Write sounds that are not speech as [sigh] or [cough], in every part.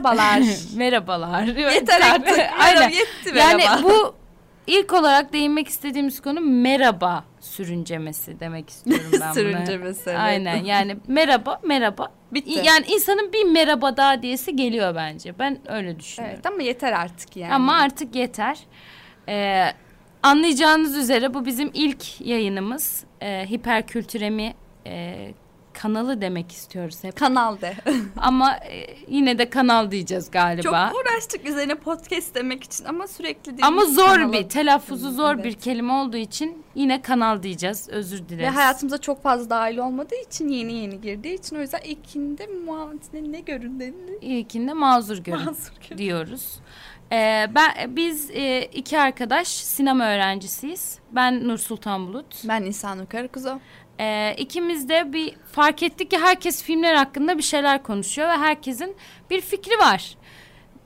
Merhabalar. [laughs] Merhabalar. Yeter artık. [laughs] Aynen. Yetti merhaba. Yani bu ilk olarak değinmek istediğimiz konu merhaba sürüncemesi demek istiyorum ben [laughs] buna. Sürüncemesi, evet. Aynen yani merhaba merhaba. Bitti. Yani insanın bir merhaba daha diyesi geliyor bence. Ben öyle düşünüyorum. Evet ama yeter artık yani. Ama artık yeter. Ee, anlayacağınız üzere bu bizim ilk yayınımız. Ee, Hiperkültüremi e, kanalı demek istiyoruz hep. Kanal de. [laughs] Ama e, yine de kanal diyeceğiz galiba. Çok uğraştık üzerine podcast demek için ama sürekli değil. Ama zor Kanalı. bir telaffuzu zor Evet. bir kelime olduğu için yine kanal diyeceğiz. Özür dileriz. Ve hayatımıza çok fazla dahil olmadığı için yeni yeni girdiği için o yüzden ilkinde muhabbetine ne göründüğünü İlkinde mazur görün [laughs] mazur görün. diyoruz. Ee, ben biz e, iki arkadaş sinema öğrencisiyiz. Ben Nur Sultan Bulut. Ben Nisan Karakuzo. Ee, ikimiz de bir fark ettik ki herkes filmler hakkında bir şeyler konuşuyor ve herkesin bir fikri var.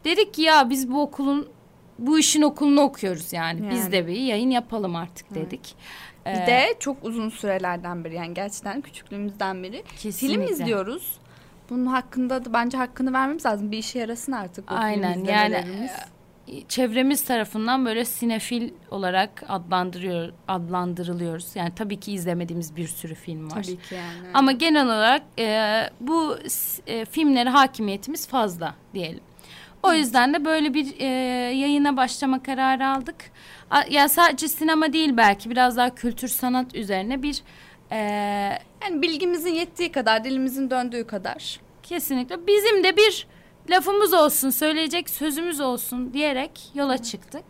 Dedik ki ya biz bu okulun bu işin okulunu okuyoruz yani. Biz Yani. de bir yayın yapalım artık dedik. Bir Ee, de çok uzun sürelerden beri yani gerçekten küçüklüğümüzden beri kesinlikle. film izliyoruz. Bunun hakkında da bence hakkını vermemiz lazım. Bir işe yarasın artık bu Aynen, film yani. Çevremiz tarafından böyle sinefil olarak adlandırıyor adlandırılıyoruz. Yani tabii ki izlemediğimiz bir sürü film var. Tabii ki yani. Ama genel olarak e, bu e, filmlere hakimiyetimiz fazla diyelim. O yüzden de böyle bir e, yayına başlama kararı aldık. A, ya sadece sinema değil belki biraz daha kültür sanat üzerine bir e, yani bilgimizin yettiği kadar, dilimizin döndüğü kadar. kesinlikle bizim de bir lafımız olsun, söyleyecek sözümüz olsun diyerek yola çıktık.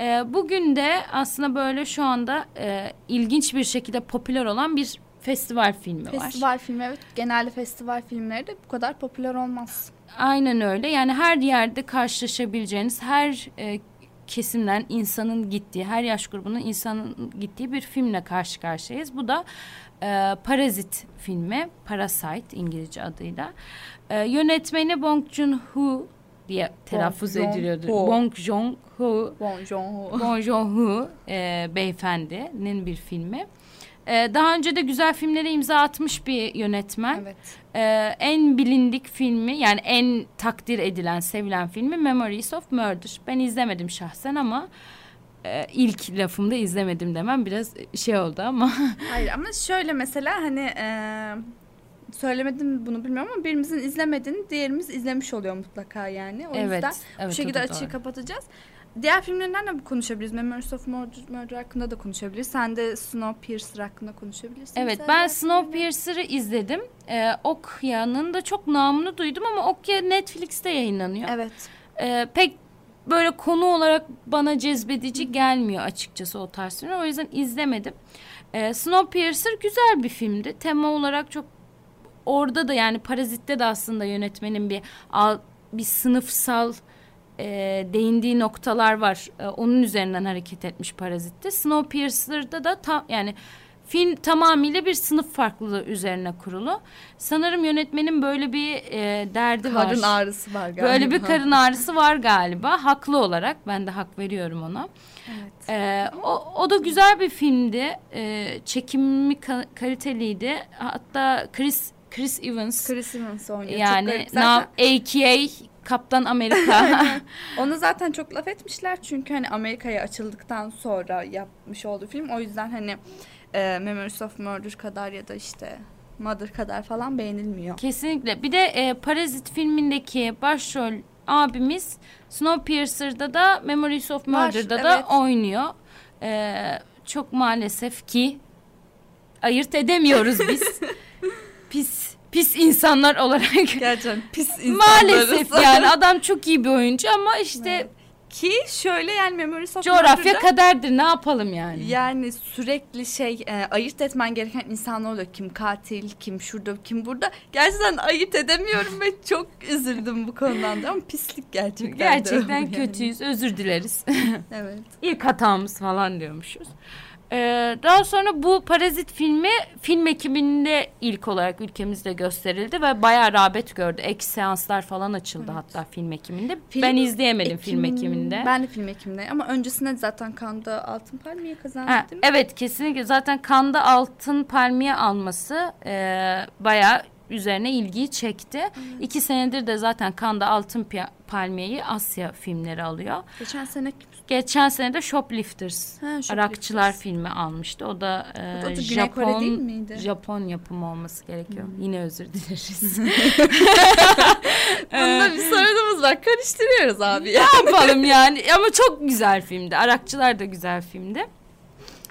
E, bugün de aslında böyle şu anda e, ilginç bir şekilde popüler olan bir festival filmi var. Festival filmi evet. Genelde festival filmleri de bu kadar popüler olmaz. Aynen öyle. Yani her yerde karşılaşabileceğiniz her e, kesimden insanın gittiği, her yaş grubunun insanın gittiği bir filmle karşı karşıyayız. Bu da e, Parazit filmi, Parasite İngilizce adıyla. E, yönetmeni Bong Joon-ho diye telaffuz Joon-ho. ediliyordu. Bong Joon-ho. Bon Joon-ho. Bong Joon-ho e, beyefendinin bir filmi. E, daha önce de güzel filmlere imza atmış bir yönetmen. Evet. Ee, en bilindik filmi yani en takdir edilen, sevilen filmi Memories of Murder. Ben izlemedim şahsen ama e, ilk lafımda izlemedim demem biraz şey oldu ama. [laughs] Hayır ama şöyle mesela hani e, söylemedim bunu bilmiyorum ama birimizin izlemediğini diğerimiz izlemiş oluyor mutlaka yani. O evet, yüzden evet, bu şekilde açığı doğru. kapatacağız. Diğer filmlerinden de konuşabiliriz. Memories of Murder, Murder hakkında da konuşabiliriz. Sen de Snowpiercer hakkında konuşabilirsin. Evet ben. Snowpiercer'ı izledim. Ee, Okya'nın da çok namını duydum ama Okya Netflix'te yayınlanıyor. Evet. Ee, pek böyle konu olarak bana cezbedici gelmiyor açıkçası o tarz filmler. O yüzden izlemedim. Ee, Snowpiercer güzel bir filmdi. Tema olarak çok orada da yani Parazit'te de aslında yönetmenin bir bir sınıfsal e, değindiği noktalar var. E, onun üzerinden hareket etmiş Parazit'te. Snowpiercer'da da tam yani film tamamıyla bir sınıf farklılığı üzerine kurulu. Sanırım yönetmenin böyle bir e, derdi var. Karın ağrısı var galiba. Böyle bir karın ağrısı var galiba. Haklı olarak ben de hak veriyorum ona. Evet. Ee, o, o da güzel bir filmdi. Ee, çekimi ka- kaliteliydi. Hatta Chris Chris Evans Chris Evans oynuyor. Yani Zaten AKA Kaptan Amerika. [laughs] [laughs] onu zaten çok laf etmişler çünkü hani Amerika'ya açıldıktan sonra yapmış olduğu film. O yüzden hani e, Memories of Murder kadar ya da işte Mother kadar falan beğenilmiyor. Kesinlikle. Bir de e, Parazit filmindeki başrol abimiz Snowpiercer'da da Memories of Var, Murder'da da evet. oynuyor. Ee, çok maalesef ki ayırt edemiyoruz biz. [laughs] pis pis insanlar olarak. Gerçekten pis [laughs] insanlarız. maalesef yani adam çok iyi bir oyuncu ama işte Evet. Ki şöyle yani Memories of coğrafya Murder'da kaderdir ne yapalım yani. yani sürekli şey e, ayırt etmen gereken insanlar oluyor. Kim katil, kim şurada, kim burada. Gerçekten ayırt edemiyorum ve çok üzüldüm bu konudan da ama pislik gerçekten. Gerçekten yani. kötüyüz özür dileriz. Evet. [laughs] İlk hatamız falan diyormuşuz. Ee, daha sonra bu Parazit filmi film ekibinde ilk olarak ülkemizde gösterildi ve bayağı rağbet gördü. Ek seanslar falan açıldı hatta film ekiminde. Film ben izleyemedim film Ekim- ekiminde. Ben de film ekiminde ama öncesinde zaten Kanda Altın Palmiye kazandı Ha, değil mi? evet kesinlikle zaten Kanda Altın Palmiye alması e, bayağı üzerine ilgiyi çekti. İki senedir de zaten Cannes'da Altın Palmiye'yi Asya filmleri alıyor. Geçen sene Geçen sene de Shoplifters, Ha, Shoplifters. Arakçılar filmi almıştı. O da, e, O da Güney Kore Japon değil miydi? Hmm. Japon yapımı olması gerekiyor. Yine özür dileriz. [laughs] [laughs] Bunda bir sorunumuz var. Karıştırıyoruz abi ne yapalım yani ama çok güzel filmdi. Arakçılar da güzel filmdi.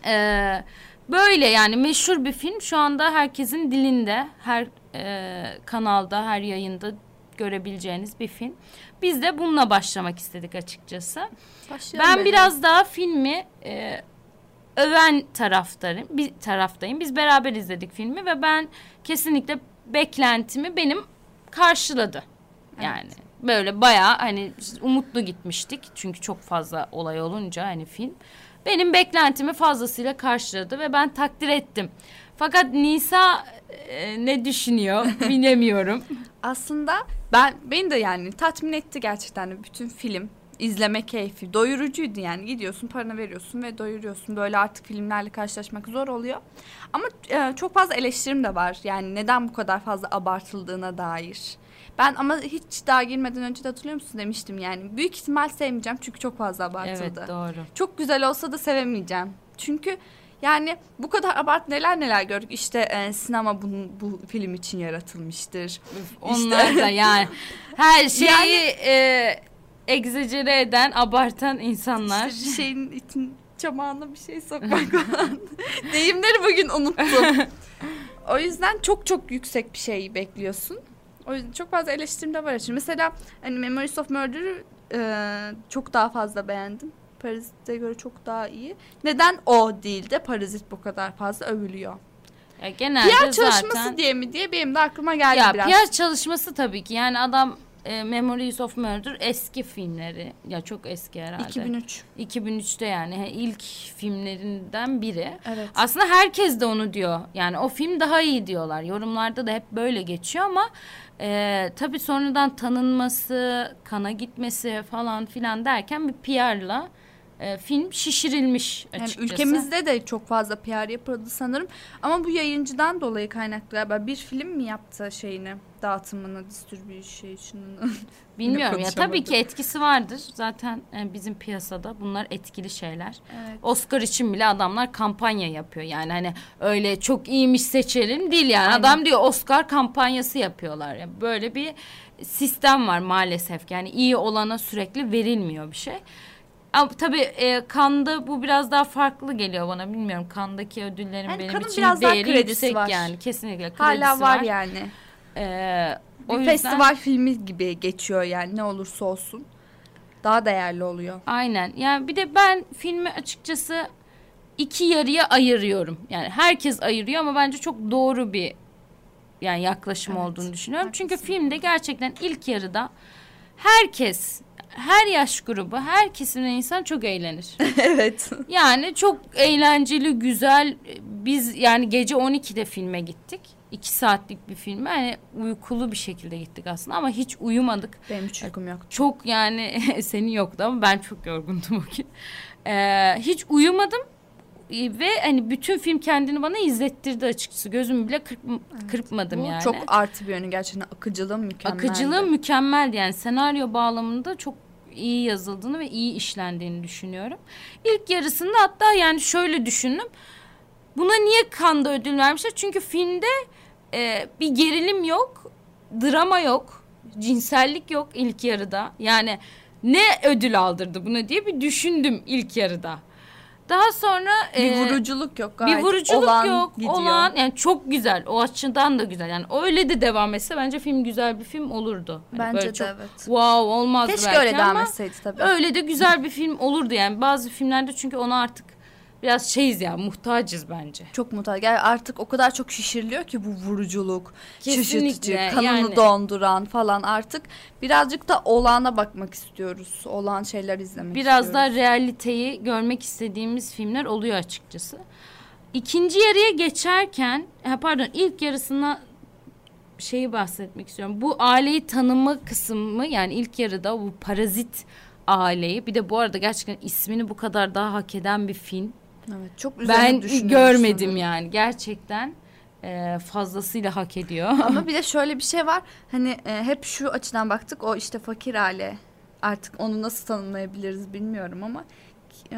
Ee, böyle yani meşhur bir film şu anda herkesin dilinde her e, kanalda her yayında görebileceğiniz bir film. Biz de bununla başlamak istedik açıkçası. Başlayalım Ben böyle. biraz daha filmi e, öven taraftayım. Bir taraftayım. Biz beraber izledik filmi ve ben kesinlikle beklentimi benim karşıladı. Yani böyle bayağı hani umutlu gitmiştik. Çünkü çok fazla olay olunca hani film benim beklentimi fazlasıyla karşıladı ve ben takdir ettim. Fakat Nisa e, ne düşünüyor [laughs] bilemiyorum. Aslında ben beni de yani tatmin etti gerçekten bütün film. İzleme keyfi doyurucuydu yani. Gidiyorsun paranı veriyorsun ve doyuruyorsun. Böyle artık filmlerle karşılaşmak zor oluyor. Ama e, çok fazla eleştirim de var. Yani neden bu kadar fazla abartıldığına dair. Ben ama hiç daha girmeden önce de hatırlıyor musun demiştim yani. Büyük ihtimal sevmeyeceğim çünkü çok fazla abartıldı. Evet doğru. çok güzel olsa da sevemeyeceğim. Çünkü yani bu kadar abart neler neler gördük işte e, sinema bunun, bu film için yaratılmıştır Onlar da [laughs] yani her şeyi e, egzecere eden, abartan insanlar. İşte bir şeyin için çamağına bir şey sokmak [laughs] falan. Deyimleri bugün unuttum. [laughs] o yüzden çok çok yüksek bir şey bekliyorsun. O yüzden çok fazla eleştirim de var için. Mesela hani Memories of Murder'ı e, çok daha fazla beğendim. Parazit'e göre çok daha iyi. Neden o değil de Parazit bu kadar fazla övülüyor? Ya genelde PR çalışması zaten diye mi diye benim de aklıma geldi ya biraz. PR çalışması tabii ki. Yani adam e, Memories of Murder eski filmleri. Ya çok eski herhalde. 2003. 2003'te yani he, ilk filmlerinden biri. Evet. Aslında herkes de onu diyor. Yani o film daha iyi diyorlar. Yorumlarda da hep böyle geçiyor ama e, tabii sonradan tanınması, kana gitmesi falan filan derken bir PR'la e, film şişirilmiş Yani açıkçası. ülkemizde de çok fazla PR yapıldı sanırım. Ama bu yayıncıdan dolayı kaynaklı galiba. Bir film mi yaptı şeyini? Dağıtımını, distribution'ını. [laughs] Bilmiyorum ya tabii ki etkisi vardır. Zaten e, bizim piyasada bunlar etkili şeyler. evet. Oscar için bile adamlar kampanya yapıyor. Yani hani öyle çok iyiymiş seçelim değil yani. Aynen. Adam diyor Oscar kampanyası yapıyorlar. Yani böyle bir sistem var maalesef. Yani iyi olana sürekli verilmiyor bir şey. Ama tabii e, Kanda bu biraz daha farklı geliyor bana. Bilmiyorum Kandaki ödüllerin Yani benim için biraz daha değeri kredisi yüksek var. yani. Kesinlikle kredisi Hala var, yani. Ee, Bir o yüzden- festival filmi gibi geçiyor yani ne olursa olsun. Daha değerli oluyor. Aynen. Yani bir de ben filmi açıkçası iki yarıya ayırıyorum. Yani herkes ayırıyor ama bence çok doğru bir yani yaklaşım Evet, olduğunu düşünüyorum. Çünkü haklısın. filmde gerçekten ilk yarıda herkes her yaş grubu, her kesimden insan çok eğlenir. [laughs] evet. Yani çok eğlenceli, güzel. Biz yani gece 12'de filme gittik. İki saatlik bir filme. Yani uykulu bir şekilde gittik aslında ama hiç uyumadık. Benim hiç uykum yok. Çok yani [laughs] senin yoktu ama ben çok yorgundum o gün. Ee, hiç uyumadım Ee, ve hani bütün film kendini bana izlettirdi açıkçası. Gözümü bile kırp, kırpmadım Bu yani. çok artı bir yönü gerçekten akıcılığı mükemmel. Akıcılığı mükemmeldi yani senaryo bağlamında çok iyi yazıldığını ve iyi işlendiğini düşünüyorum. İlk yarısında hatta yani şöyle düşündüm. Buna niye Kanda ödül vermişler? Çünkü filmde e, bir gerilim yok, drama yok, cinsellik yok ilk yarıda. Yani ne ödül aldırdı buna diye bir düşündüm ilk yarıda. Daha sonra bir e, vuruculuk yok bir gayet. vuruculuk olan yok. gidiyor. Olan yani çok güzel. O açıdan da güzel. Yani öyle de devam etse bence film güzel bir film olurdu. Hani Bence böyle de çok evet. Wow olmaz Keşke belki öyle devam etseydi tabii. öyle de güzel bir film olurdu yani. Bazı filmlerde çünkü ona artık biraz şeyiz ya muhtacız bence. Çok mutlaka. Yani artık o kadar çok şişiriliyor ki bu vuruculuk, Kesinlikle, şaşırtıcı, kanını yani. donduran falan artık birazcık da olağana bakmak istiyoruz. Olağan şeyler izlemek Biraz istiyoruz. daha realiteyi görmek istediğimiz filmler oluyor açıkçası. İkinci yarıya geçerken, pardon ilk yarısına şeyi bahsetmek istiyorum. Bu aileyi tanıma kısmı yani ilk yarıda bu parazit aileyi bir de bu arada gerçekten ismini bu kadar daha hak eden bir film. Evet, çok üzerine Ben görmedim yani gerçekten. e, fazlasıyla hak ediyor. Ama [laughs] bir de şöyle bir şey var. Hani e, hep şu açıdan baktık. O işte fakir aile. Artık onu nasıl tanımlayabiliriz bilmiyorum ama e,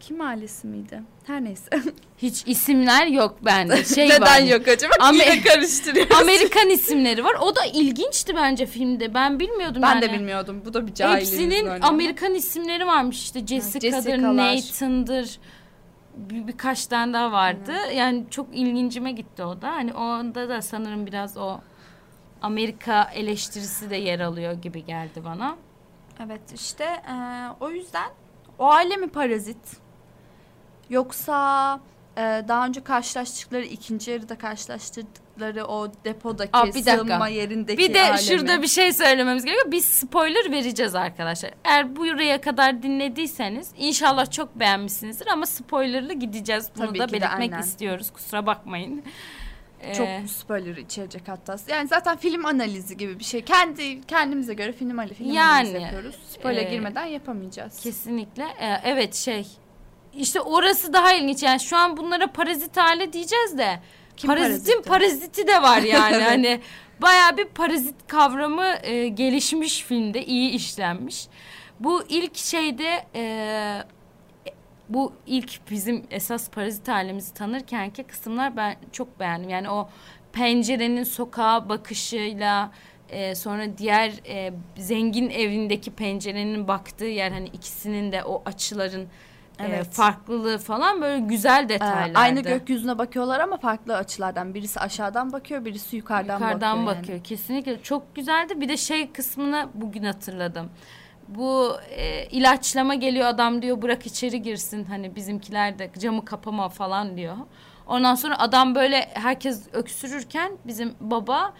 kim ailesi miydi? Her neyse. [laughs] Hiç isimler yok bende. [laughs] Şey Neden var. yok acaba? Amer- Yine karıştırıyoruz. Amerikan isimleri var. O da ilginçti bence filmde. Ben bilmiyordum ben yani. de bilmiyordum. Bu da bir cahilliğimiz Hepsinin. Amerikan isimleri varmış işte Jessica'dır, Jessica'lar. Nathan'dır. Bir, birkaç tane daha vardı. Yani çok ilgincime gitti o da. Hani onda da sanırım biraz o Amerika eleştirisi de yer alıyor gibi geldi bana. Evet işte e, o yüzden o aile mi parazit? Yoksa daha önce karşılaştıkları ikinci yarıda karşılaştırdıkları o depodaki Aa, bir dakika. sığınma yerindeki Bir de aile şurada bir şey söylememiz gerekiyor. Biz spoiler vereceğiz arkadaşlar. Eğer buraya kadar dinlediyseniz inşallah çok beğenmişsinizdir ama spoilerlı gideceğiz. Bunu Tabii da de, belirtmek aynen. istiyoruz. Kusura bakmayın. çok Ee, spoiler içerecek hatta. Yani zaten film analizi gibi bir şey. Kendi kendimize göre film, film Yani, analizi yapıyoruz. Spoiler e, girmeden yapamayacağız. Kesinlikle. Ee, evet şey. İşte orası daha ilginç. Yani şu an bunlara parazit aile diyeceğiz de. Kim parazitin paraziti? paraziti de var [laughs] yani. Evet. Hani bayağı bir parazit kavramı e, gelişmiş filmde, iyi işlenmiş. Bu ilk şeyde e, bu ilk bizim esas parazit ailemizi tanırkenki kısımlar ben çok beğendim. Yani o pencerenin sokağa bakışıyla e, sonra diğer e, zengin evindeki pencerenin baktığı yer hani ikisinin de o açıların e, Evet. farklılığı falan böyle güzel Ee, detaylardı. aynı gökyüzüne bakıyorlar ama farklı açılardan. Birisi aşağıdan bakıyor, birisi yukarıdan, Yukarıdan bakıyor. bakıyor. yani. Kesinlikle çok güzeldi. Bir de şey kısmını bugün hatırladım. Bu e, ilaçlama geliyor adam diyor bırak içeri girsin hani bizimkiler de camı kapama falan diyor. Ondan sonra adam böyle herkes öksürürken bizim baba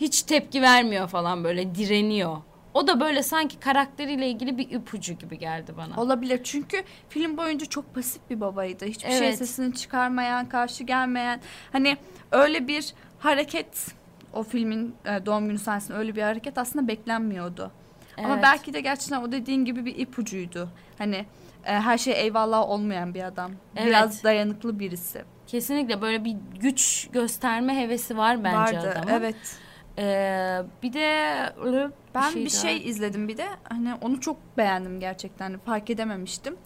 hiç tepki vermiyor falan böyle direniyor. O da böyle sanki karakteriyle ilgili bir ipucu gibi geldi bana. Olabilir çünkü film boyunca çok pasif bir babaydı. Hiçbir şey Evet. sesini çıkarmayan, karşı gelmeyen. Hani öyle bir hareket o filmin e, doğum günü sahnesinde öyle bir hareket aslında beklenmiyordu. Ama Evet. belki de gerçekten o dediğin gibi bir ipucuydu. Hani e, her şey eyvallah olmayan bir adam. Evet. Biraz dayanıklı birisi. Kesinlikle böyle bir güç gösterme hevesi var bence Vardı. adamın. Evet. Ee, bir de Ben bir, daha. şey izledim bir de hani onu çok beğendim gerçekten fark edememiştim.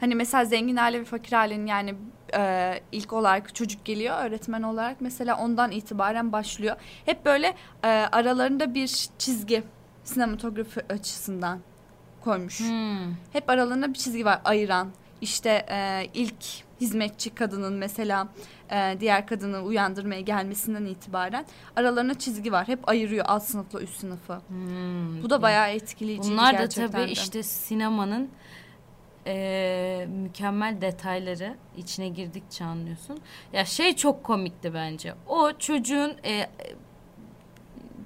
Hani mesela zengin aile ve fakir ailenin yani e, ilk olarak çocuk geliyor öğretmen olarak mesela ondan itibaren başlıyor. Hep böyle e, aralarında bir çizgi sinematografi açısından koymuş. Hmm. Hep aralarında bir çizgi var ayıran. İşte e, ilk hizmetçi kadının mesela e, diğer kadını uyandırmaya gelmesinden itibaren aralarında çizgi var. Hep ayırıyor alt sınıfla üst sınıfı. Hmm. Bu da bayağı etkileyici Bunlar da tabii de. işte sinemanın eee, mükemmel detayları içine girdikçe anlıyorsun. Ya şey çok komikti bence. O çocuğun eee,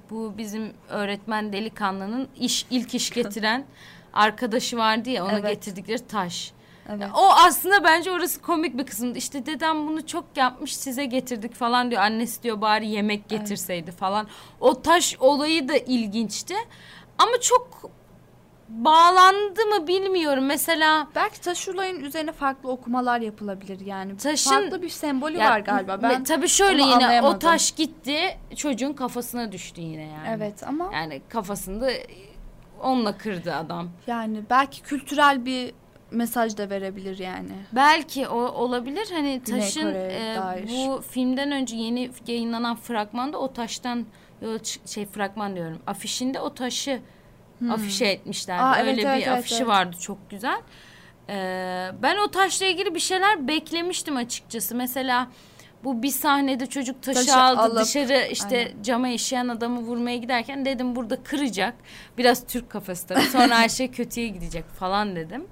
bu bizim öğretmen delikanlının iş ilk iş [laughs] getiren arkadaşı vardı ya ona Evet. getirdikleri taş. Evet. Ya O aslında bence orası komik bir kısımdı. İşte dedem bunu çok yapmış size getirdik falan diyor. Annesi diyor bari yemek getirseydi falan. O taş olayı da ilginçti. Ama çok bağlandı mı bilmiyorum. Mesela Belki taş olayın üzerine farklı okumalar yapılabilir yani. Taşın- farklı bir sembolü ya, var galiba. Ben tabii şöyle yine o taş gitti çocuğun kafasına düştü yine yani. evet ama Yani kafasında onunla kırdı adam. yani belki kültürel bir mesaj da verebilir yani. Belki o olabilir. Hani taşın e, dair. bu filmden önce yeni yayınlanan fragmanda o taştan çı- şey fragman diyorum. Afişinde o taşı afişe etmişler. Hmm. Aa, Öyle evet, bir evet, afişi evet. vardı çok güzel. Ee, ben o taşla ilgili bir şeyler beklemiştim açıkçası. Mesela bu bir sahnede çocuk taşı, Taşı aldı alıp- dışarı işte Aynen. cama işeyen adamı vurmaya giderken dedim burada kıracak. Biraz Türk kafası tabii. Sonra [laughs] her şey kötüye gidecek falan dedim.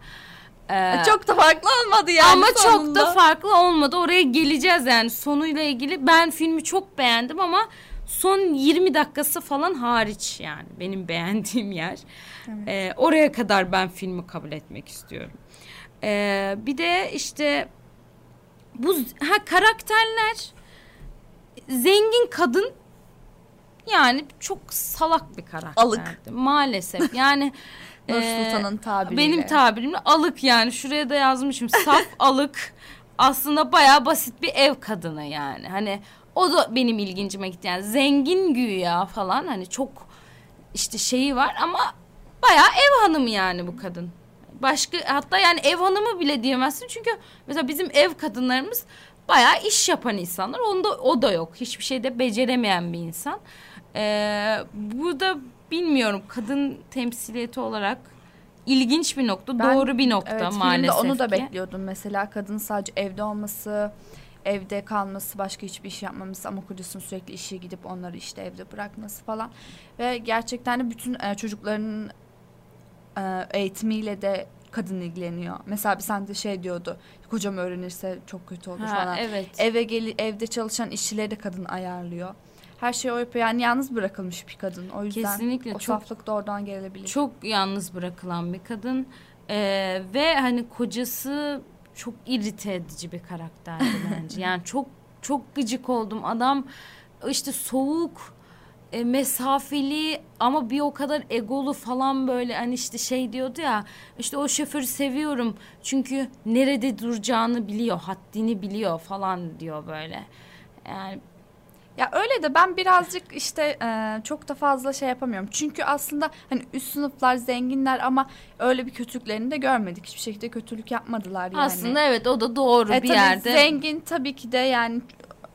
Ee, Çok da farklı olmadı yani ama çok sonunda. da farklı olmadı. Oraya geleceğiz yani sonuyla ilgili. Ben filmi çok beğendim ama son 20 dakikası falan hariç yani benim [laughs] beğendiğim yer. Ee, oraya kadar ben filmi kabul etmek istiyorum. Ee, bir de işte bu ha karakterler zengin kadın yani çok salak bir karakterdi. Alık. Maalesef. Yani [laughs] Nur ee, Sultan'ın tabiriyle. benim tabirimle alık yani şuraya da yazmışım saf [laughs] alık aslında bayağı basit bir ev kadını yani hani O da benim ilgincime gitti. Yani zengin güya falan hani çok işte şeyi var ama bayağı ev hanımı yani bu kadın. Başka hatta yani ev hanımı bile diyemezsin çünkü mesela bizim ev kadınlarımız bayağı iş yapan insanlar. Onda o da yok. Hiçbir şeyde beceremeyen bir insan. Ee, bu da bilmiyorum kadın temsiliyeti olarak ilginç bir nokta, Ben- doğru bir nokta Evet, maalesef filmde onu da ki. bekliyordum mesela kadın sadece evde olması, evde kalması, başka hiçbir iş yapmaması ama kocasının sürekli işe gidip onları işte evde bırakması falan ve gerçekten de bütün e, çocukların e, eğitimiyle de kadın ilgileniyor. Mesela bir sen de şey diyordu. Kocam öğrenirse çok kötü olur Ha, falan. evet. Eve geli evde çalışan işçileri de kadın ayarlıyor. Her şey o yapıyor. Yani yalnız bırakılmış bir kadın. O yüzden Kesinlikle o çok saflık da oradan gelebilir. çok yalnız bırakılan bir kadın Ee, ve hani kocası çok irite edici bir karakterdi [laughs] bence. Yani çok çok gıcık oldum. Adam işte soğuk, e, mesafeli ama bir o kadar egolu falan böyle hani işte şey diyordu ya işte o şoförü seviyorum çünkü nerede duracağını biliyor, haddini biliyor falan diyor böyle. Yani Ya öyle de ben birazcık işte e, çok da fazla şey yapamıyorum. Çünkü aslında hani üst sınıflar zenginler ama öyle bir kötülüklerini de görmedik. Hiçbir şekilde kötülük yapmadılar yani. aslında evet o da doğru E, bir yerde. Zengin tabii ki de yani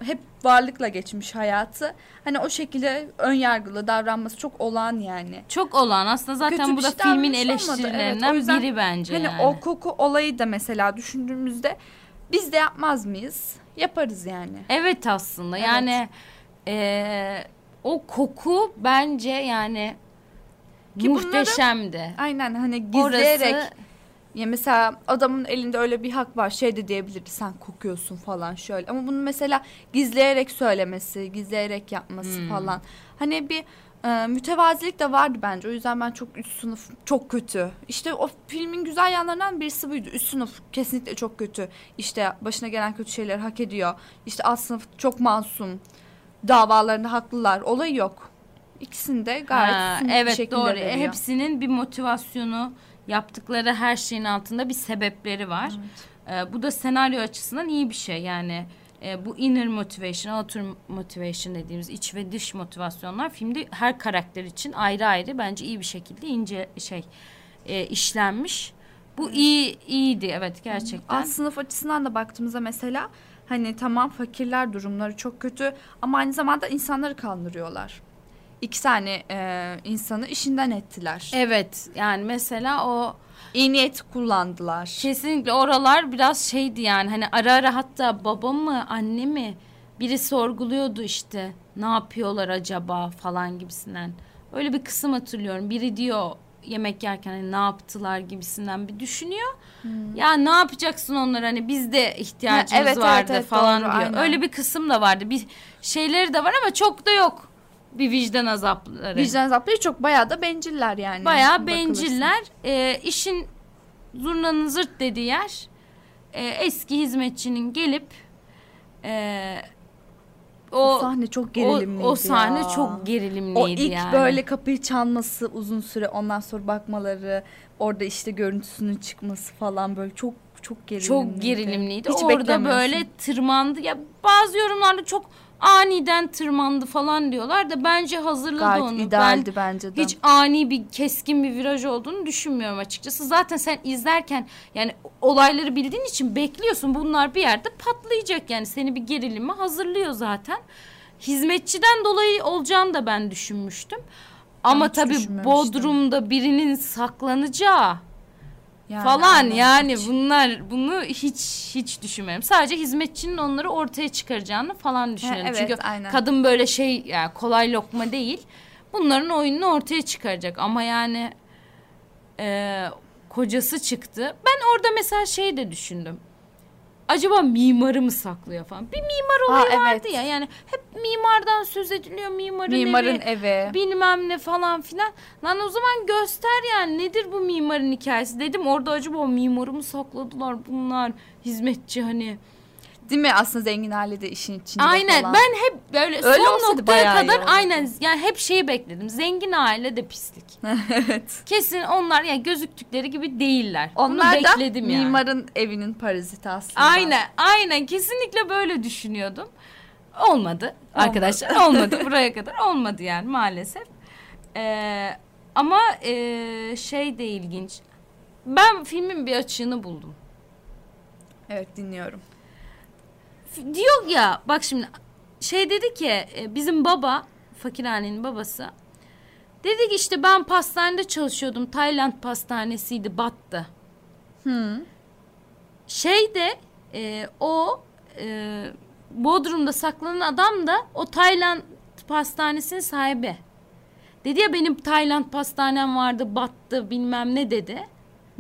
hep varlıkla geçmiş hayatı. Hani o şekilde ön yargılı davranması çok olağan yani. Çok olan aslında zaten Kötü bu da şey filmin. Evet, eleştirilerinden yüzden biri bence Hani yani. o koku olayı da mesela düşündüğümüzde biz de yapmaz mıyız? Yaparız yani. Evet aslında Evet. yani eee, o koku bence yani Ki bunları- muhteşemdi. Aynen hani gizleyerek Orası Ya mesela adamın elinde öyle bir hak var. Şey de diyebilirdi sen kokuyorsun falan şöyle. Ama bunu mesela gizleyerek söylemesi, gizleyerek yapması Hmm. falan. Hani bir e, mütevazilik de vardı bence. O yüzden ben çok üst sınıf çok kötü. İşte o filmin güzel yanlarından birisi buydu. Üst sınıf kesinlikle çok kötü. İşte başına gelen kötü şeyleri hak ediyor. İşte alt sınıf çok masum. Davalarında haklılar. Olayı yok. İkisini de gayet Ha, evet şekilde doğru. veriyor. Hepsinin bir motivasyonu, yaptıkları her şeyin altında bir sebepleri var. Ee, bu da senaryo açısından iyi bir şey. Yani e, bu inner motivation, outer motivation dediğimiz iç ve dış motivasyonlar filmde her karakter için ayrı ayrı bence iyi bir şekilde ince şey e, işlenmiş. Bu iyi iyiydi evet gerçekten. Alt sınıf açısından da baktığımızda mesela hani tamam fakirler durumları çok kötü ama aynı zamanda insanları kandırıyorlar. İki tane e, insanı işinden ettiler. Evet yani mesela o İyi niyet kullandılar. Kesinlikle oralar biraz şeydi yani hani ara ara hatta baba mı anne mi biri sorguluyordu işte ne yapıyorlar acaba falan gibisinden. Öyle bir kısım hatırlıyorum. Biri diyor yemek yerken hani ne yaptılar gibisinden bir düşünüyor. Ya ne yapacaksın onlar hani bizde ihtiyacımız Ha, evet, evet, vardı evet, falan doğru, diyor. aynen. Öyle bir kısım da vardı. Bir şeyleri de var ama çok da yok. Bir vicdan azapları. Vicdan azapları çok bayağı da benciller yani. Bayağı benciller. Ee, işin zurnanın zırt dediği yer e, eski hizmetçinin gelip e, O, o sahne çok o, gerilimliydi o sahne ya. çok gerilimliydi O ilk yani. böyle kapıyı çalması uzun süre ondan sonra bakmaları orada işte görüntüsünün çıkması falan böyle çok çok gerilimliydi. çok gerilimliydi. Hiç Orada böyle tırmandı. Ya bazı yorumlarda çok aniden tırmandı falan diyorlar da bence hazırladı gayet onu. Ben idealdi bence de. hiç ani bir keskin bir viraj olduğunu düşünmüyorum açıkçası. Zaten sen izlerken yani olayları bildiğin için bekliyorsun. Bunlar bir yerde patlayacak yani seni bir gerilime hazırlıyor zaten. Hizmetçiden dolayı olacağını da ben düşünmüştüm. Ama tabii. Bodrum'da birinin saklanacağı Yani falan aynen, yani hiç. bunlar bunu hiç hiç düşünmüyorum. Sadece hizmetçinin onları ortaya çıkaracağını falan düşünüyorum. evet, Çünkü aynen. kadın böyle şey yani kolay lokma değil. Bunların oyununu ortaya çıkaracak ama yani e, kocası çıktı. Ben orada mesela şey de düşündüm. Acaba mimarı mı saklıyor falan. Bir mimar olayı vardı evet. ya. Yani hep mimardan söz ediliyor. Mimarın, mimarın evi evi. bilmem ne falan filan. Lan o zaman göster yani nedir bu mimarın hikayesi dedim. Orada acaba mimarı mı sakladılar bunlar hizmetçi hani. Değil mi aslında zengin aile de işin içinde aynen falan. ben hep böyle Öyle son noktaya iyi kadar olurdu. aynen yani hep şeyi bekledim. Zengin aile de pislik. [laughs] evet. Kesin onlar yani gözüktükleri gibi değiller. Bunu Onlar da bekledim yani. mimarın evinin paraziti aslında. Aynen aynen kesinlikle böyle düşünüyordum. Olmadı arkadaşlar olmadı [laughs] buraya kadar olmadı yani maalesef. Ee, ama e, şey de ilginç. Ben filmin bir açığını buldum. Evet dinliyorum. Diyor ya bak şimdi şey dedi ki e, bizim baba fakirhanenin babası dedi ki işte ben pastanede çalışıyordum Tayland pastanesiydi battı. Hı. Şey de e, o e, Bodrum'da saklanan adam da o Tayland pastanesinin sahibi. Dedi ya benim Tayland pastanem vardı battı bilmem ne dedi.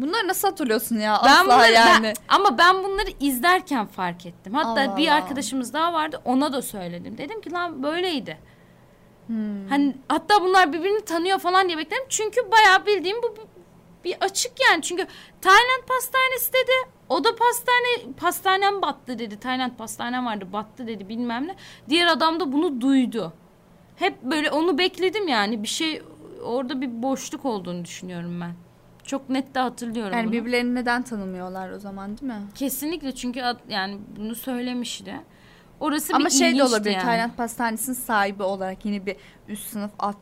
Bunları nasıl hatırlıyorsun ya? Ben Asla bunları, yani. ben- ama ben bunları izlerken fark ettim. Hatta Allah bir arkadaşımız daha vardı ona da söyledim. Dedim ki lan böyleydi. Hmm. Hani hatta bunlar birbirini tanıyor falan diye bekledim. Çünkü bayağı bildiğim bu bir- bir açık yani. Çünkü Tayland pastanesi dedi. O da pastane pastanem battı dedi. Tayland pastanem vardı battı dedi bilmem ne. Diğer adam da bunu duydu. Hep böyle onu bekledim yani. Bir şey orada bir boşluk olduğunu düşünüyorum ben. Çok net de hatırlıyorum Yani bunu. birbirlerini neden tanımıyorlar o zaman değil mi? Kesinlikle çünkü ad- yani bunu söylemişti. Orası Ama bir şey de olabilir. yani. Tayland Pastanesi'nin sahibi olarak yine bir üst sınıf alt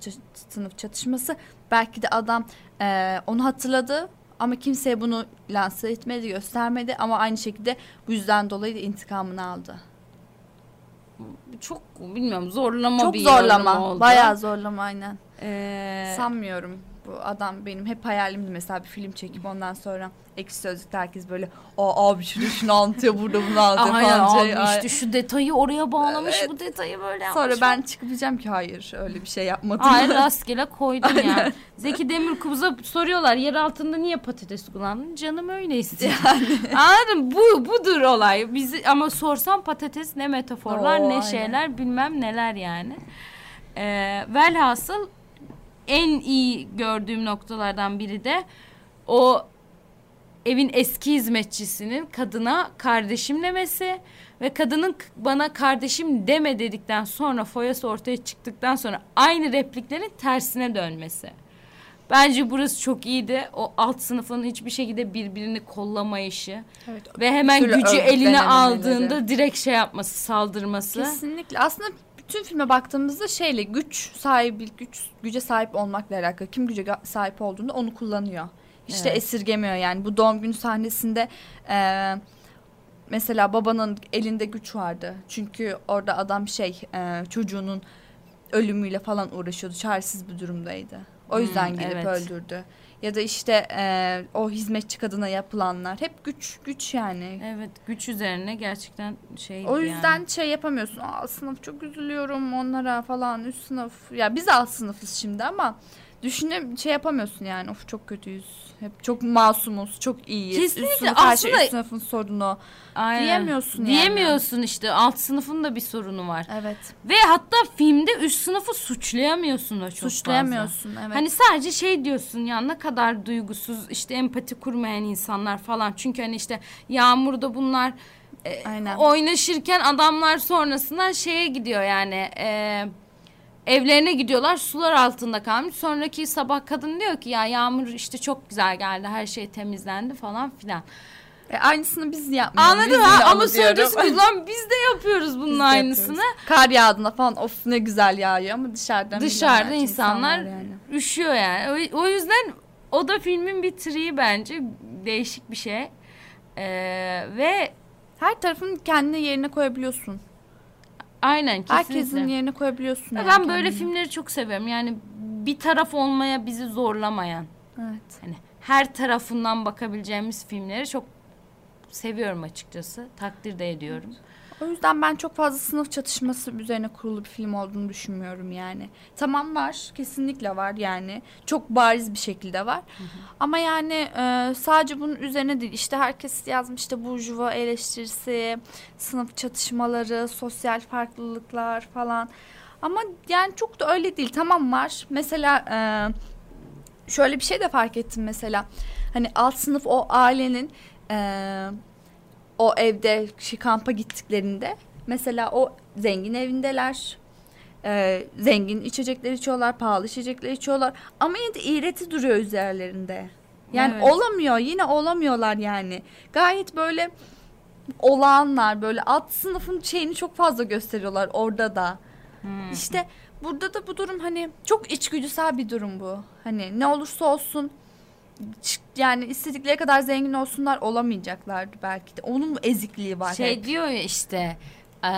sınıf çatışması. Belki de adam eee, onu hatırladı ama kimseye bunu lanse etmedi, göstermedi ama aynı şekilde bu yüzden dolayı da intikamını aldı. Çok bilmiyorum zorlama Çok bir zorlama. oldu. Bayağı zorlama aynen. Ee, Sanmıyorum bu adam benim hep hayalimdi mesela bir film çekip ondan sonra ekşi sözlükte herkes böyle aa abi şurada şunu anlatıyor burada bunu [laughs] anlatıyor Aynen falan. abi şey, işte şu detayı oraya bağlamış Evet. bu detayı böyle yapmış. Sonra ben çıkıp diyeceğim ki hayır öyle bir şey yapmadım. Hayır [laughs] rastgele koydum yani. Zeki Demirkubuz'a soruyorlar yer altında niye patates kullandın? Canım öyle istiyor. [laughs] Anladın mı? Bu, budur olay. Bizi, ama sorsam patates ne metaforlar Oo, ne aynen. şeyler bilmem neler yani. Ee, velhasıl en iyi gördüğüm noktalardan biri de o evin eski hizmetçisinin kadına kardeşim demesi ve kadının bana kardeşim deme dedikten sonra foyası ortaya çıktıktan sonra aynı repliklerin tersine dönmesi. Bence burası çok iyiydi. O alt sınıfın hiçbir şekilde birbirini kollamayışı Evet, ve hemen gücü eline aldığında direkt şey yapması, saldırması. Kesinlikle. Aslında bütün filme baktığımızda şeyle güç sahibi, güç güce sahip olmakla alakalı. Kim güce sahip olduğunda onu kullanıyor. İşte Evet. esirgemiyor yani. Bu doğum günü sahnesinde eee, mesela babanın elinde güç vardı. Çünkü orada adam şey eee, çocuğunun ölümüyle falan uğraşıyordu. Çaresiz bir durumdaydı. O Hmm, yüzden gelip evet. öldürdü. Ya da işte eee, o hizmetçi kadına yapılanlar hep güç güç yani. Evet, güç üzerine gerçekten şey O yüzden şey yapamıyorsun. Aa sınıf çok üzülüyorum onlara falan üst sınıf. Ya biz alt sınıfız şimdi ama düşüne şey yapamıyorsun yani. Of çok kötüyüz. Hep çok masumuz, çok iyiyiz. Kesinlikle. Üst sınıf her şey Aslında- üst sınıfın sorunu. Aynen. Diyemiyorsun yani. Diyemiyorsun işte alt sınıfın da bir sorunu var. Evet. Ve hatta filmde üst sınıfı suçlayamıyorsun da çok fazla. Suçlayamıyorsun evet. Hani sadece şey diyorsun ya ne kadar duygusuz işte empati kurmayan insanlar falan. Çünkü hani işte Yağmur'da bunlar e, Aynen. oynaşırken adamlar sonrasında şeye gidiyor yani e, evlerine gidiyorlar sular altında kalmış. Sonraki sabah kadın diyor ki ya Yağmur işte çok güzel geldi her şey temizlendi falan filan. E, aynısını biz yapmıyoruz. Anladın mı? Ama sonra diyorsun ki lan biz de yapıyoruz bunun Biz aynısını. yapıyoruz. Kar yağdığında falan of ne güzel yağıyor ama dışarıdan Dışarıda milyonlarca insanlar yani. üşüyor yani. O, o yüzden o da filmin bir triği bence değişik bir şey. Ee, ve Her tarafın kendine yerine koyabiliyorsun. Aynen kesinlikle. Herkesin yerine koyabiliyorsun. Ve yani ben böyle kendini. filmleri çok seviyorum. Yani bir taraf olmaya bizi zorlamayan. Evet. Hani her tarafından bakabileceğimiz filmleri çok seviyorum açıkçası. Takdir de ediyorum. O yüzden ben çok fazla sınıf çatışması üzerine kurulu bir film olduğunu düşünmüyorum yani. Tamam var, kesinlikle var yani. Çok bariz bir şekilde var. Ama yani e, sadece bunun üzerine değil. İşte herkes yazmış işte burjuva eleştirisi, sınıf çatışmaları, sosyal farklılıklar falan. Ama yani çok da öyle değil. Tamam var. Mesela e, şöyle bir şey de fark ettim mesela. Hani alt sınıf o ailenin e, o evde şey, kampa gittiklerinde mesela o zengin evindeler. E, zengin içecekler içiyorlar, pahalı içecekler içiyorlar ama yine de iğreti duruyor üzerlerinde. Yani Evet. olamıyor, yine olamıyorlar yani. Gayet böyle olağanlar böyle alt sınıfın şeyini çok fazla gösteriyorlar orada da. Hmm. İşte burada da bu durum hani çok içgüdüsel bir durum bu. Hani ne olursa olsun yani istedikleri kadar zengin olsunlar olamayacaklardı belki de. Onun ezikliği var Şey hep. diyor ya işte eee,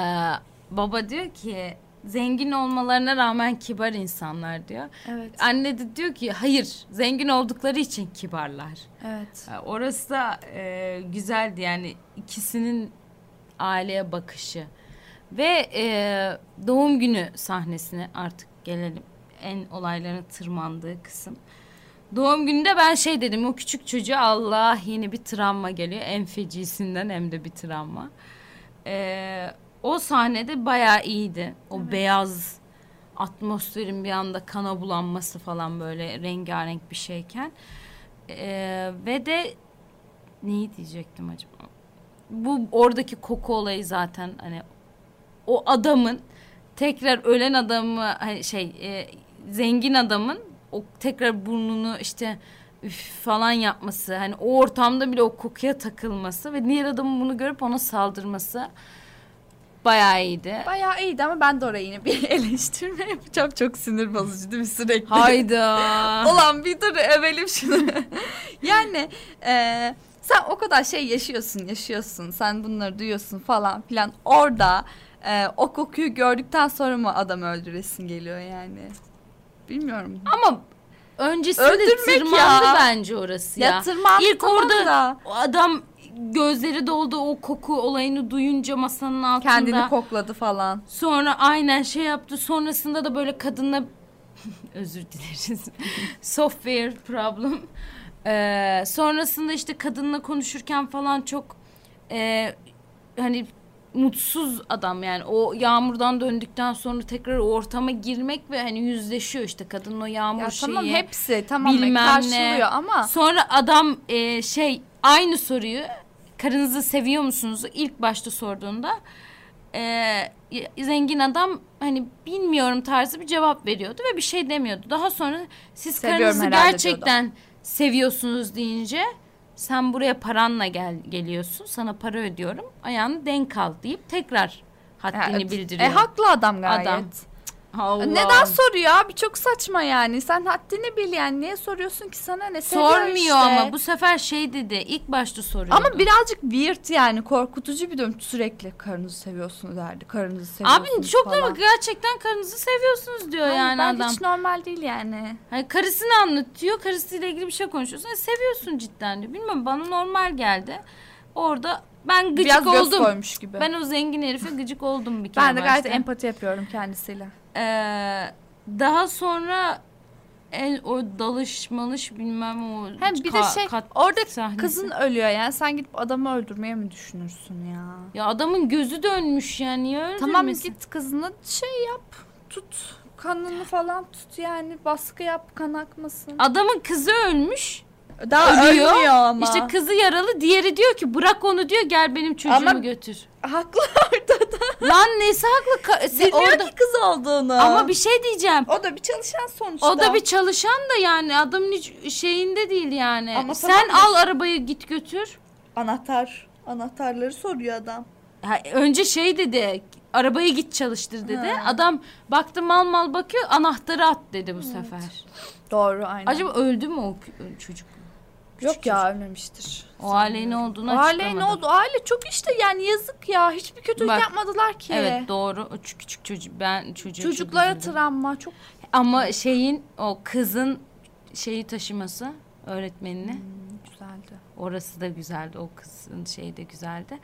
baba diyor ki zengin olmalarına rağmen kibar insanlar diyor. Evet. Anne de diyor ki hayır zengin oldukları için kibarlar. Evet. Orası da e, güzeldi yani ikisinin aileye bakışı ve e, doğum günü sahnesine artık gelelim en olayların tırmandığı kısım. Doğum gününde ben şey dedim o küçük çocuğa Allah yeni bir travma geliyor en fecisinden hem de bir travma. E, o sahnede bayağı iyiydi o beyaz atmosferin bir anda kana bulanması falan böyle rengarenk bir şeyken. Ee, ve de neyi diyecektim acaba? Bu oradaki koku olayı zaten hani o adamın tekrar ölen adamı hani şey e, zengin adamın o tekrar burnunu işte üf falan yapması hani o ortamda bile o kokuya takılması ve diğer adamın bunu görüp ona saldırması bayağı iyiydi. Bayağı iyiydi ama ben de oraya yine bir [laughs] eleştirme yapacağım. Çok sinir bozucu değil mi sürekli? Hayda. [laughs] Ulan bir dur evelim şunu. [laughs] yani e, sen o kadar şey yaşıyorsun yaşıyorsun. Sen bunları duyuyorsun falan filan. Orada e, o kokuyu gördükten sonra mı adam öldüresin geliyor yani? Bilmiyorum. Ama öncesinde Öldürmek tırmandı ya. bence orası ya. Ya, tırmandı İlk orada da o adam gözleri doldu o koku olayını duyunca masanın altında. kendini kokladı falan. Sonra aynen şey yaptı. Sonrasında da böyle kadınla [laughs] özür dileriz. [laughs] Software problem. Ee, sonrasında işte kadınla konuşurken falan çok e, hani mutsuz adam yani o yağmurdan döndükten sonra tekrar o ortama girmek ve hani yüzleşiyor işte kadının o yağmur Ya şeyi. tamam hepsi tamam bilmem ne. karşılıyor ama Sonra adam e, şey aynı soruyu karınızı seviyor musunuz ilk başta sorduğunda e, zengin adam hani bilmiyorum tarzı bir cevap veriyordu ve bir şey demiyordu. Daha sonra siz Seviyorum karınızı gerçekten seviyorsunuz deyince sen buraya paranla gel geliyorsun sana para ödüyorum ayağını denk al deyip tekrar haddini Ya, bildiriyor. E haklı adam gayet. Adam. Allah. Neden soruyor abi? Çok saçma yani. Sen haddini bil yani. Niye soruyorsun ki sana ne? Sormuyor işte. ama bu sefer şey dedi ilk başta soruyordu. Ama birazcık weird yani. Korkutucu bir durum. Sürekli karınızı seviyorsunuz derdi. Karınızı seviyorsunuz Abi çok normal gerçekten karınızı seviyorsunuz diyor Hayır, yani ben adam. hiç normal değil yani. Hani karısını anlatıyor, karısıyla ilgili bir şey konuşuyorsun. E, seviyorsun cidden diyor. Bilmem bana normal geldi. Orada ben gıcık Biraz oldum. koymuş gibi. Ben o zengin herife gıcık oldum bir kere Ben de gayet başta. empati yapıyorum kendisiyle. Ee, daha sonra en, o dalış malış bilmem o Hem bir de şey kat orada sahnesi. kızın ölüyor yani. Sen gidip adamı öldürmeye mi düşünürsün ya? Ya adamın gözü dönmüş yani. Niye öldürmesin? Tamam git kızını şey yap. Tut. Kanını falan tut yani. Baskı yap kan akmasın. Adamın kızı ölmüş. Daha ölüyor. ölmüyor ama. İşte kızı yaralı. Diğeri diyor ki bırak onu diyor gel benim çocuğumu Ama- götür. Haklı [laughs] orada da. Lan nesi haklı? Ka- se- Bilmiyor orada... ki kız olduğunu. Ama bir şey diyeceğim. O da bir çalışan sonuçta. O da bir çalışan da yani adamın hiç şeyinde değil yani. Ama Sen tamam da- al arabayı git götür. Anahtar. Anahtarları soruyor adam. Ha, önce şey dedi. Arabayı git çalıştır dedi. Ha. Adam baktı mal mal bakıyor anahtarı at dedi bu sefer. Doğru aynen. Acaba öldü mü o kü- çocuk? Yok ya ölmemiştir. O ailenin ne olduğunu O aile açıklamadı. ne oldu? Aile çok işte yani yazık ya. Hiçbir kötülük Bak, yapmadılar ki. Evet doğru. O küçük küçük çocuk ben çocuğa çok Çocuklara üzüldüm. travma çok Ama şeyin o kızın şeyi taşıması öğretmenini Hmm, güzeldi. orası da güzeldi. O kızın şeyi de güzeldi.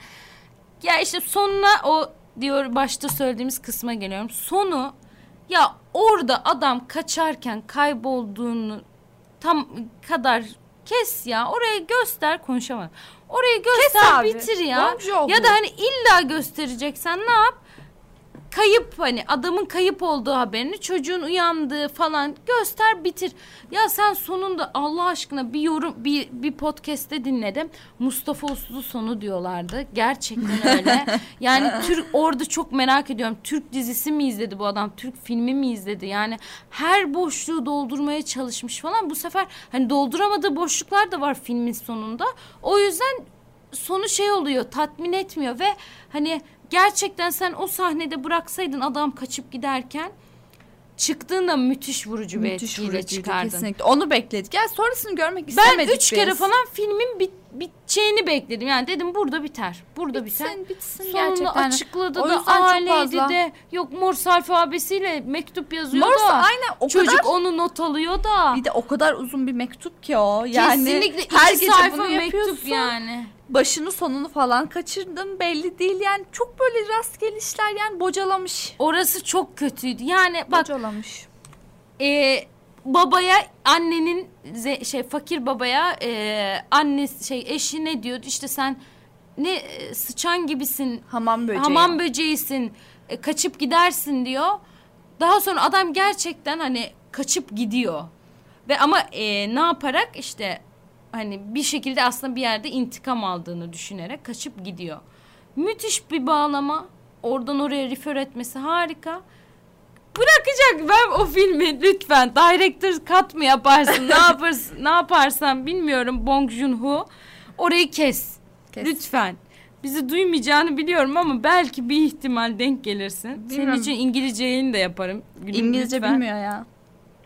Ya işte sonuna o diyor başta söylediğimiz kısma geliyorum. Sonu ya orada adam kaçarken kaybolduğunu tam kadar kes ya. Orayı göster konuşamadım. Orayı göster abi. bitir ya. Ya da hani illa göstereceksen ne yap? Kayıp hani adamın kayıp olduğu haberini çocuğun uyandığı falan göster bitir. Ya sen sonunda Allah aşkına bir yorum bir, bir podcast'te dinledim. Mustafa Uslu sonu diyorlardı. Gerçekten öyle. [laughs] yani Türk orada çok merak ediyorum. Türk dizisi mi izledi bu adam? Türk filmi mi izledi? Yani her boşluğu doldurmaya çalışmış falan. Bu sefer hani dolduramadığı boşluklar da var filmin sonunda. O yüzden sonu şey oluyor tatmin etmiyor ve hani gerçekten sen o sahnede bıraksaydın adam kaçıp giderken çıktığında müthiş vurucu bir Müthiş etkiyle vurucuydu çıkardın. kesinlikle. Onu bekledik. Yani sonrasını görmek Ben istemedik üç biz. kere falan filmin bit, biteceğini bekledim. Yani dedim burada biter. Burada biter. bitsin, bitsin Sonunu gerçekten. açıkladı O da aileydi de yok Morse alfabesiyle mektup yazıyor Morse da aynen o çocuk kadar onu not alıyor da. bir de o kadar uzun bir mektup ki o. Yani Kesinlikle iki sayfa mektup yani. Başını sonunu falan kaçırdın belli değil yani. Çok böyle rastgele işler yani bocalamış. Orası çok kötüydü. Yani bak Bocalamış. e, babaya annenin ze- şey fakir babaya e, anne şey eşi ne diyordu işte sen ne e, sıçan gibisin Hamam böceği. hamam böceğisin e, kaçıp gidersin diyor. Daha sonra adam gerçekten hani kaçıp gidiyor. Ve ama e, ne yaparak işte hani bir şekilde aslında bir yerde intikam aldığını düşünerek kaçıp gidiyor. Müthiş bir bağlama. Oradan oraya refer etmesi harika. Bırakacak ben o filmi lütfen. Director cut mı yaparsın? ne [laughs] yaparsın? Ne yaparsan bilmiyorum Bong Joon-ho. Orayı kes. Kes. Lütfen. Bizi duymayacağını biliyorum ama belki bir ihtimal denk gelirsin. Senin Bilmiyorum. için İngilizce yayın da yaparım. Gülüm, İngilizce lütfen. bilmiyor ya.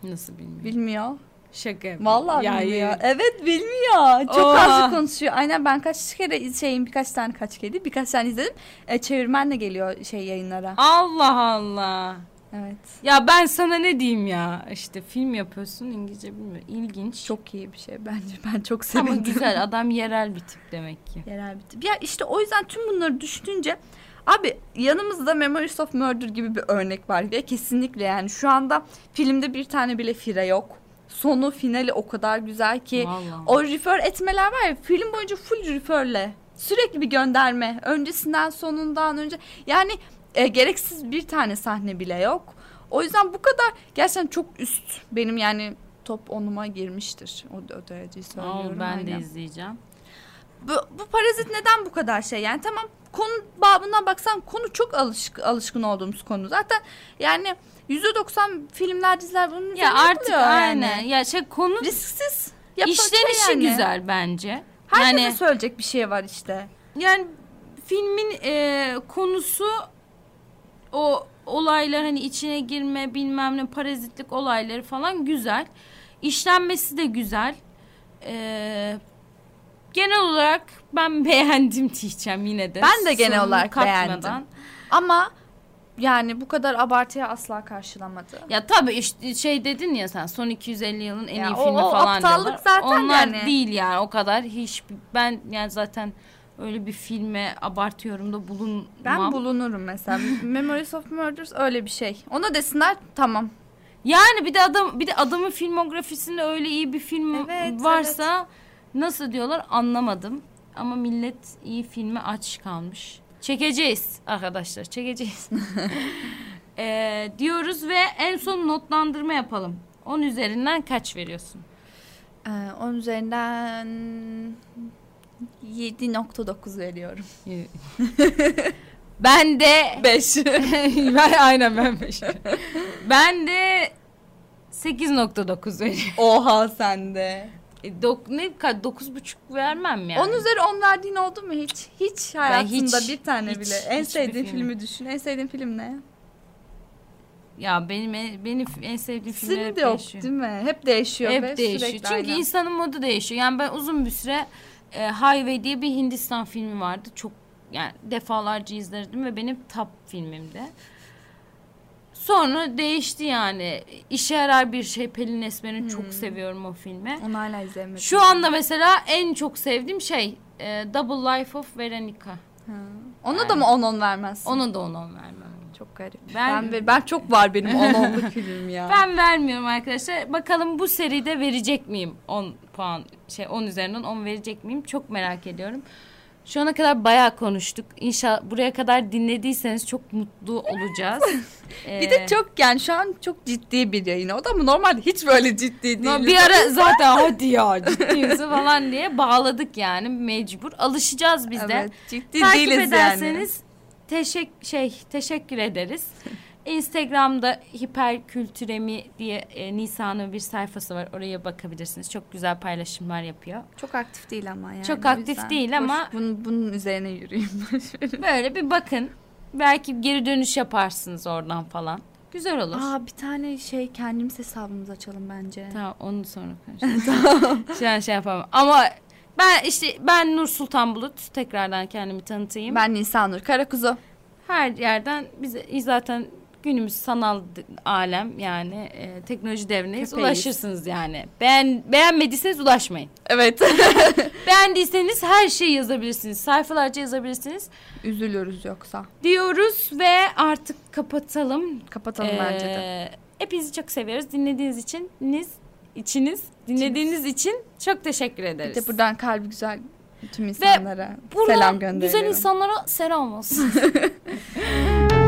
Nasıl bilmiyor? Bilmiyor. Şaka. Vallahi Ya, bilmiyor. ya. Evet bilmiyor. Çok Oha. az konuşuyor. Aynen ben kaç kere şeyin birkaç tane kaç değil, birkaç tane izledim. E, çevirmenle geliyor şey yayınlara. Allah Allah. Evet. Ya ben sana ne diyeyim ya? İşte film yapıyorsun İngilizce bilmiyor. İlginç. Çok iyi bir şey bence. Ben çok ama sevindim. güzel adam yerel bir tip demek ki. Yerel bir tip. Ya işte o yüzden tüm bunları düşününce abi yanımızda Memories of Murder gibi bir örnek var ve kesinlikle yani şu anda filmde bir tane bile fire yok. Sonu finali o kadar güzel ki Vallahi. o refer etmeler var ya film boyunca full referle sürekli bir gönderme öncesinden sonundan önce yani e, gereksiz bir tane sahne bile yok. O yüzden bu kadar gerçekten çok üst benim yani top onuma girmiştir. O, o dereceyi söylüyorum. ben de aynen. izleyeceğim. Bu, bu parazit neden bu kadar şey yani tamam konu babından baksan konu çok alışk, alışkın olduğumuz konu zaten yani yüzde doksan filmler diziler bunun Ya artık yapılıyor aynen. yani. Ya şey konu risksiz işlenişi yani. güzel bence. Herkese yani söyleyecek bir şey var işte. yani filmin e, konusu o olaylar hani içine girme bilmem ne parazitlik olayları falan güzel. İşlenmesi de güzel. E, genel olarak ben [laughs] beğendim diyeceğim yine de. Ben de genel Sonunu olarak katmadan. beğendim. Ama yani bu kadar abartıya asla karşılamadı. Ya tabii işte şey dedin ya sen son 250 yılın en Ya iyi o- filmi o falan aptallık diyorlar. zaten Onlar yani. değil yani o kadar hiç ben yani zaten öyle bir filme abartıyorum da bulunmam. Ben bulunurum mesela. [laughs] Memories of Murders öyle bir şey. Ona desinler tamam. Yani bir de adam bir de adamın filmografisinde öyle iyi bir film Evet, varsa nasıl diyorlar anlamadım. Ama millet iyi filmi aç kalmış. Çekeceğiz arkadaşlar çekeceğiz. [laughs] Ee, diyoruz ve en son notlandırma yapalım. 10 üzerinden kaç veriyorsun? Ee, onun üzerinden 7.9 veriyorum. [laughs] ben de [laughs] 5. ben aynen ben beş. ben de 8.9 veriyorum. Oha sende. E, dok, ne ka- dokuz buçuk vermem yani. 10 üzeri 10 verdiğin oldu mu hiç? Hiç hayatında hiç- bir tane hiç- bile. En sevdiğin film. filmi düşün. En sevdiğin film ne? Ya benim en, benim en sevdiğim filmler Senin hep de yok değişiyor. değil mi? Hep değişiyor. Hep değişiyor. sürekli Çünkü aynı. insanın modu değişiyor. Yani ben uzun bir süre e, Highway diye bir Hindistan filmi vardı. Çok yani defalarca izledim ve benim top filmimdi. Sonra değişti yani. İşe yarar bir şey Pelin Esmer'in çok seviyorum o filmi. Onu hala izlemedim. Şu anda mesela en çok sevdiğim şey e, Double Life of Veronica. Ha. Ona da mı 10 10 vermezsin? Ona da on vermem. Çok garip. Ben- Ben, ben, çok var benim 10 10'luk film ya. Ben vermiyorum arkadaşlar. Bakalım bu seride verecek miyim 10 puan şey 10 üzerinden 10 verecek miyim? Çok merak ediyorum. Şu ana kadar bayağı konuştuk. İnşallah buraya kadar dinlediyseniz çok mutlu olacağız. [laughs] Bir de Ee, çok yani şu an çok ciddi bir yayın oldu ama normalde hiç böyle ciddi değil. No, bir ara [laughs] zaten hadi ya ciddi misin falan diye bağladık yani mecbur. Alışacağız biz de. Evet, ciddi Takip değiliz ederseniz teşek şey teşekkür ederiz. Instagram'da hiperkültüremi diye e, Nisan'ın bir sayfası var. Oraya bakabilirsiniz. Çok güzel paylaşımlar yapıyor. Çok aktif değil ama yani. Çok aktif yüzden değil boş- ama- Bunun, bunun üzerine yürüyeyim. [laughs] Böyle bir bakın. Belki geri dönüş yaparsınız oradan falan. Güzel olur. Aa bir tane şey kendimiz hesabımızı açalım bence. Tamam onu sonra konuşalım. [laughs] Şu an şey yapamam. Ama ben işte ben Nur Sultan Bulut tekrardan kendimi tanıtayım. Ben Nisanur Karakuzu. Her yerden bize zaten günümüz sanal alem yani e, teknoloji devrindeyiz. Köpeğiz. Ulaşırsınız yani. Beğen, beğenmediyseniz ulaşmayın. Evet. [laughs] Beğendiyseniz her şeyi yazabilirsiniz. Sayfalarca yazabilirsiniz. Üzülürüz yoksa. Diyoruz ve artık kapatalım. Kapatalım bence de. Ee, Hepinizi çok seviyoruz. Dinlediğiniz için, niz, içiniz, dinlediğiniz için çok teşekkür Bir ederiz. de buradan kalbi güzel tüm insanlara Buradan selam gönderiyorum. Güzel insanlara selam olsun. [laughs]